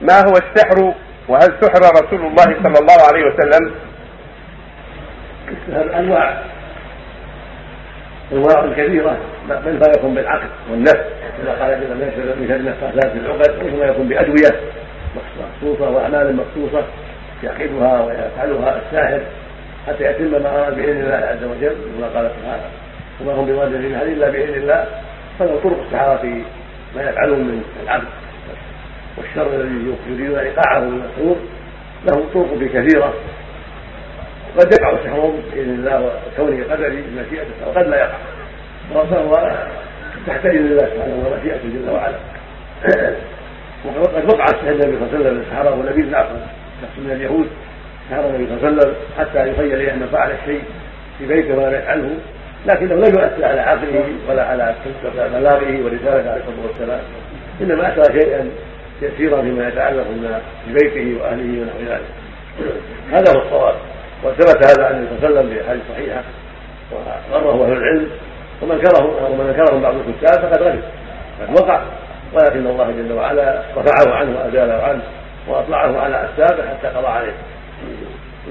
ما هو السحر وهل سحر رسول الله صلى الله عليه وسلم؟ السحر انواع أنواع كثيرة. بل ما يكون بالعقل والنفس. كما قال ابن من شر النفاثات في العقد وما يكون بأدوية مخصوصة وأعمال مخصوصة يعقدها ويفعلها الساحر حتى يتم ما اراد بإذن الله عز وجل كما قال سبحانه. وما هم بواجبين إلا بإذن الله فله طرق السحرة في ما يفعلون من العبد والشر الذي يريدون ايقاعه من السحور له طرق كثيرة. قد يقع سحرهم بإذن الله وكونه قدري بمشيئته وقد لا يقع. فهو تحت اذن الله سبحانه ومشيئته جل وعلا. وقد وقع السحر النبي صلى الله عليه وسلم سحره نبي عفوا شخص من اليهود. سحر النبي صلى الله عليه وسلم حتى يخيل اليه انه فعل الشيء في بيته ولم يفعله لكنه لم يؤثر على عقله ولا على بلاغه ورسالته عليه الصلاة والسلام. إنما أثر شيئا يسيرا فيما يتعلق ببيته وأهله ونحو ذلك. هذا هو الصواب. وثبت هذا عن النبي صلى الله عليه وسلم في أحاديث صحيحة. وغره أهل العلم. ومن كره ومن انكره بعض الكتاب فقد غلب. قد وقع. ولكن الله جل وعلا رفعه عنه وأزاله عنه وأطلعه على أسبابه حتى قضى عليه.